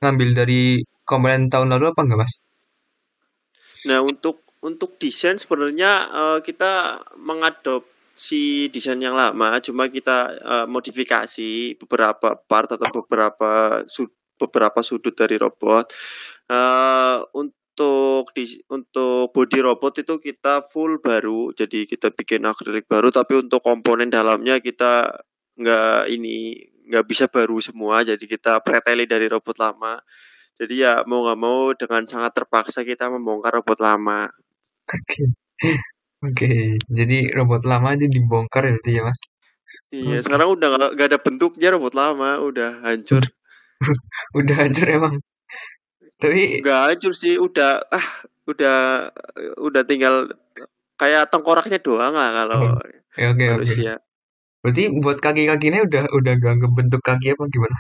ngambil dari komponen tahun lalu apa enggak mas? Nah untuk untuk desain sebenarnya uh, kita mengadopsi desain yang lama, cuma kita uh, modifikasi beberapa part atau beberapa sud beberapa sudut dari robot. Uh, untuk di untuk body robot itu kita full baru, jadi kita bikin akrilik baru, tapi untuk komponen dalamnya kita nggak ini nggak bisa baru semua, jadi kita preteli dari robot lama. Jadi ya mau nggak mau dengan sangat terpaksa kita membongkar robot lama. Oke, oke. Jadi robot lama itu dibongkar ya berarti ya mas? Iya, sekarang udah nggak ada bentuknya robot lama, udah hancur. udah hancur emang. Tapi enggak hancur sih, udah ah udah udah tinggal kayak tengkoraknya doang lah kalau oke oke. Okay. Berarti buat kaki-kakinya udah udah gak bentuk kaki apa gimana?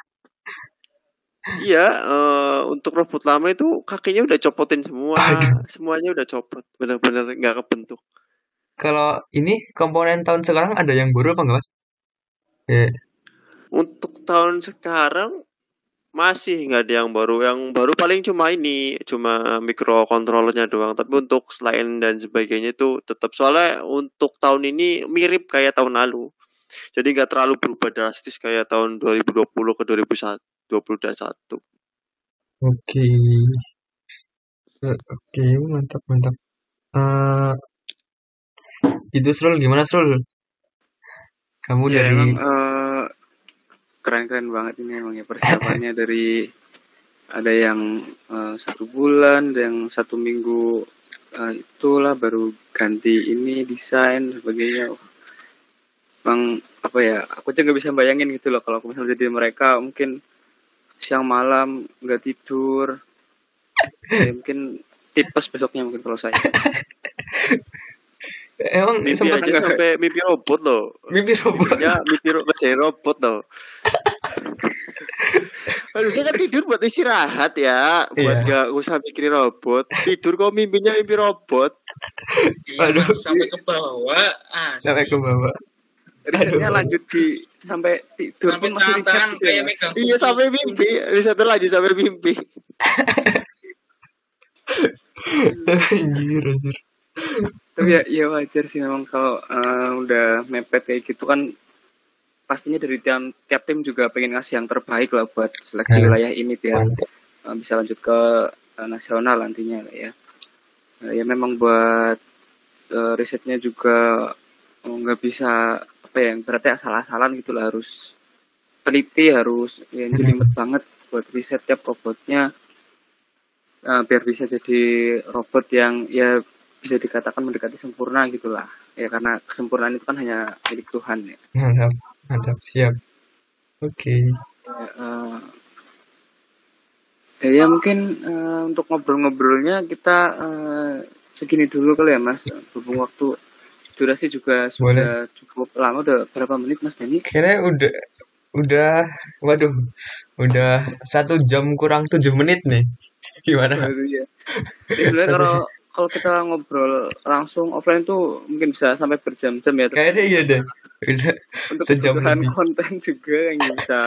Iya, uh, untuk robot lama itu kakinya udah copotin semua, Aduh. semuanya udah copot, benar-benar nggak kebentuk. Kalau ini komponen tahun sekarang ada yang baru apa enggak mas? Yeah. Untuk tahun sekarang masih nggak ada yang baru. Yang baru paling cuma ini, cuma mikrokontrolernya doang. Tapi untuk selain dan sebagainya itu tetap soalnya untuk tahun ini mirip kayak tahun lalu. Jadi nggak terlalu berubah drastis kayak tahun 2020 ke 2021. Oke. Eh, oke, mantap mantap. Uh, itu Srul gimana Srul? Kamu ya, dari emang, uh, keren-keren banget ini emang ya persiapannya dari ada yang uh, satu bulan, ada yang satu minggu uh, itulah baru ganti ini desain sebagainya. Bang apa ya? Aku aja nggak bisa bayangin gitu loh kalau aku misalnya jadi mereka mungkin siang malam nggak tidur. Ya, mungkin tipes besoknya mungkin kalau saya. Emang mimpi sempat aja sampai mimpi robot loh. Mimpi robot. Ya, mimpi robot robot loh. Harusnya kan tidur buat istirahat ya, buat iya. gak usah mikirin robot. Tidur kok mimpinya mimpi robot. Iya, Aduh. sampai ke bawah. Ah, sampai ke bawah. Risetnya lanjut di sampai tidur sampai masih riset gitu ya. Iya sampai mimpi, risetnya lanjut sampai mimpi. anjir, anjir tapi ya, ya wajar sih memang kalau uh, udah mepet kayak gitu kan pastinya dari tiap tiap tim juga pengen ngasih yang terbaik lah buat seleksi hmm. wilayah ini biar uh, bisa lanjut ke uh, nasional nantinya ya uh, ya memang buat uh, risetnya juga nggak oh, bisa apa ya berarti asal-asalan gitu lah harus teliti harus ya jelimet hmm. banget buat riset tiap robotnya uh, biar bisa jadi robot yang ya bisa dikatakan mendekati sempurna gitulah ya karena kesempurnaan itu kan hanya milik Tuhan ya mantap mantap siap oke okay. ya, uh, ya, ya mungkin uh, untuk ngobrol-ngobrolnya kita uh, segini dulu kali ya mas berhubung waktu durasi juga sudah Boleh. cukup lama udah berapa menit mas Dani kayaknya udah udah, waduh, udah satu jam kurang tujuh menit nih. Gimana? Waduh, ya. Ya, sebenarnya kalau kalau kita ngobrol langsung offline tuh mungkin bisa sampai berjam-jam ya. Kayaknya iya deh. Udah Untuk sejam lebih. konten juga yang bisa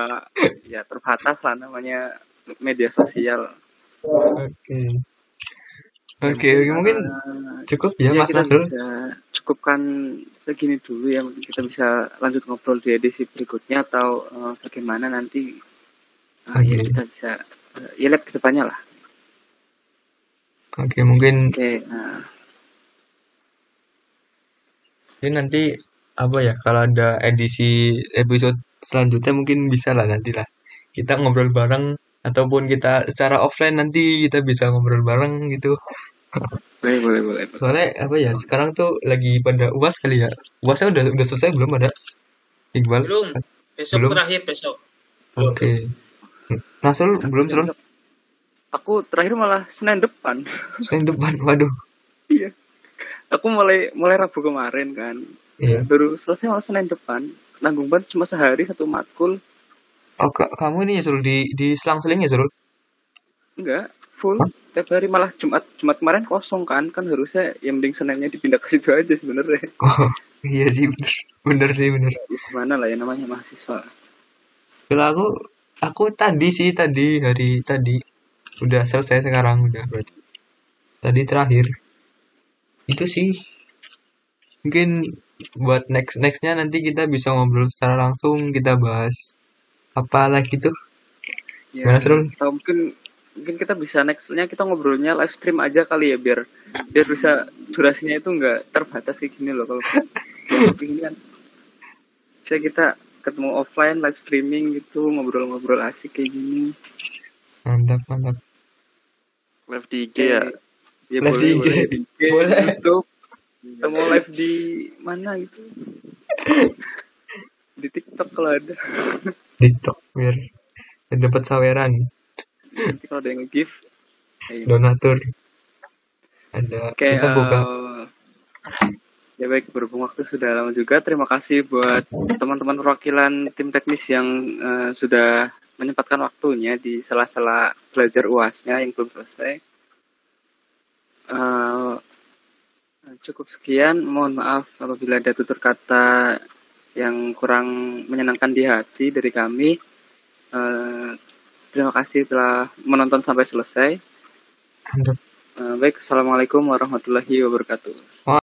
ya terbatas lah namanya media sosial. Oke. Oke, oke, mungkin Eh, cukup ya ya Mas bisa cukupkan segini dulu ya. Mungkin kita bisa lanjut ngobrol di edisi berikutnya atau eh, bagaimana nanti eh, Oh, ya iya. kita bisa eh, ya lihat ke depannya lah. Oke, mungkin Oke, nah, ya nanti apa ya kalau ada edisi episode selanjutnya mungkin bisa lah nanti lah kita ngobrol bareng ataupun kita secara offline nanti kita bisa ngobrol bareng gitu. Boleh boleh boleh. soalnya apa ya sekarang tuh lagi pada uas kali ya. Uasnya udah udah selesai belum ada? Iqbal? Belum. Besok Belum? terakhir besok. oke. Nasrul belum Srul Aku terakhir malah Senin depan. Senin depan waduh Iya. Aku mulai mulai Rabu kemarin kan. iya Baru selesai malah Senin depan. Nanggung banget cuma sehari satu matkul. oh ka- kamu ini ya Srul di di selang-seling ya Srul Enggak, full. Tiap hari malah Jumat Jumat kemarin kosong kan. Kan harusnya yang mending Seninnya dipindah ke situ aja sebenarnya. oh iya sih bener bener sih bener Ya, gimana lah ya namanya mahasiswa. Kalau aku, aku tadi sih tadi hari tadi udah selesai sekarang udah. Berarti. Tadi terakhir. Itu sih. Mungkin buat next nextnya nanti kita bisa ngobrol secara langsung kita bahas apa lagi tuh Ya, Gimana? Atau mungkin mungkin kita bisa nextnya kita ngobrolnya live stream aja kali ya biar biar bisa durasinya itu enggak terbatas kayak gini loh kalau kalau ini kan bisa kita ketemu offline live streaming gitu ngobrol-ngobrol asik kayak gini. Mantap mantap Live di IG ya. ya Live di IG. boleh di IG, Boleh. YouTube ketemu live di mana gitu di TikTok kalau ada TikTok biar biar dapat saweran nanti kalau ada yang nge-give ayo. donatur ada Oke, kita buka eh, ya baik berhubung waktu sudah lama juga. Terima kasih buat teman-teman perwakilan tim teknis yang eh, sudah menyempatkan waktunya di sela-sela belajar uasnya yang belum selesai. Eh, cukup sekian. Mohon maaf apabila ada tutur kata yang kurang menyenangkan di hati dari kami. Eh, terima kasih telah menonton sampai selesai. Eh, baik, assalamualaikum warahmatullahi wabarakatuh.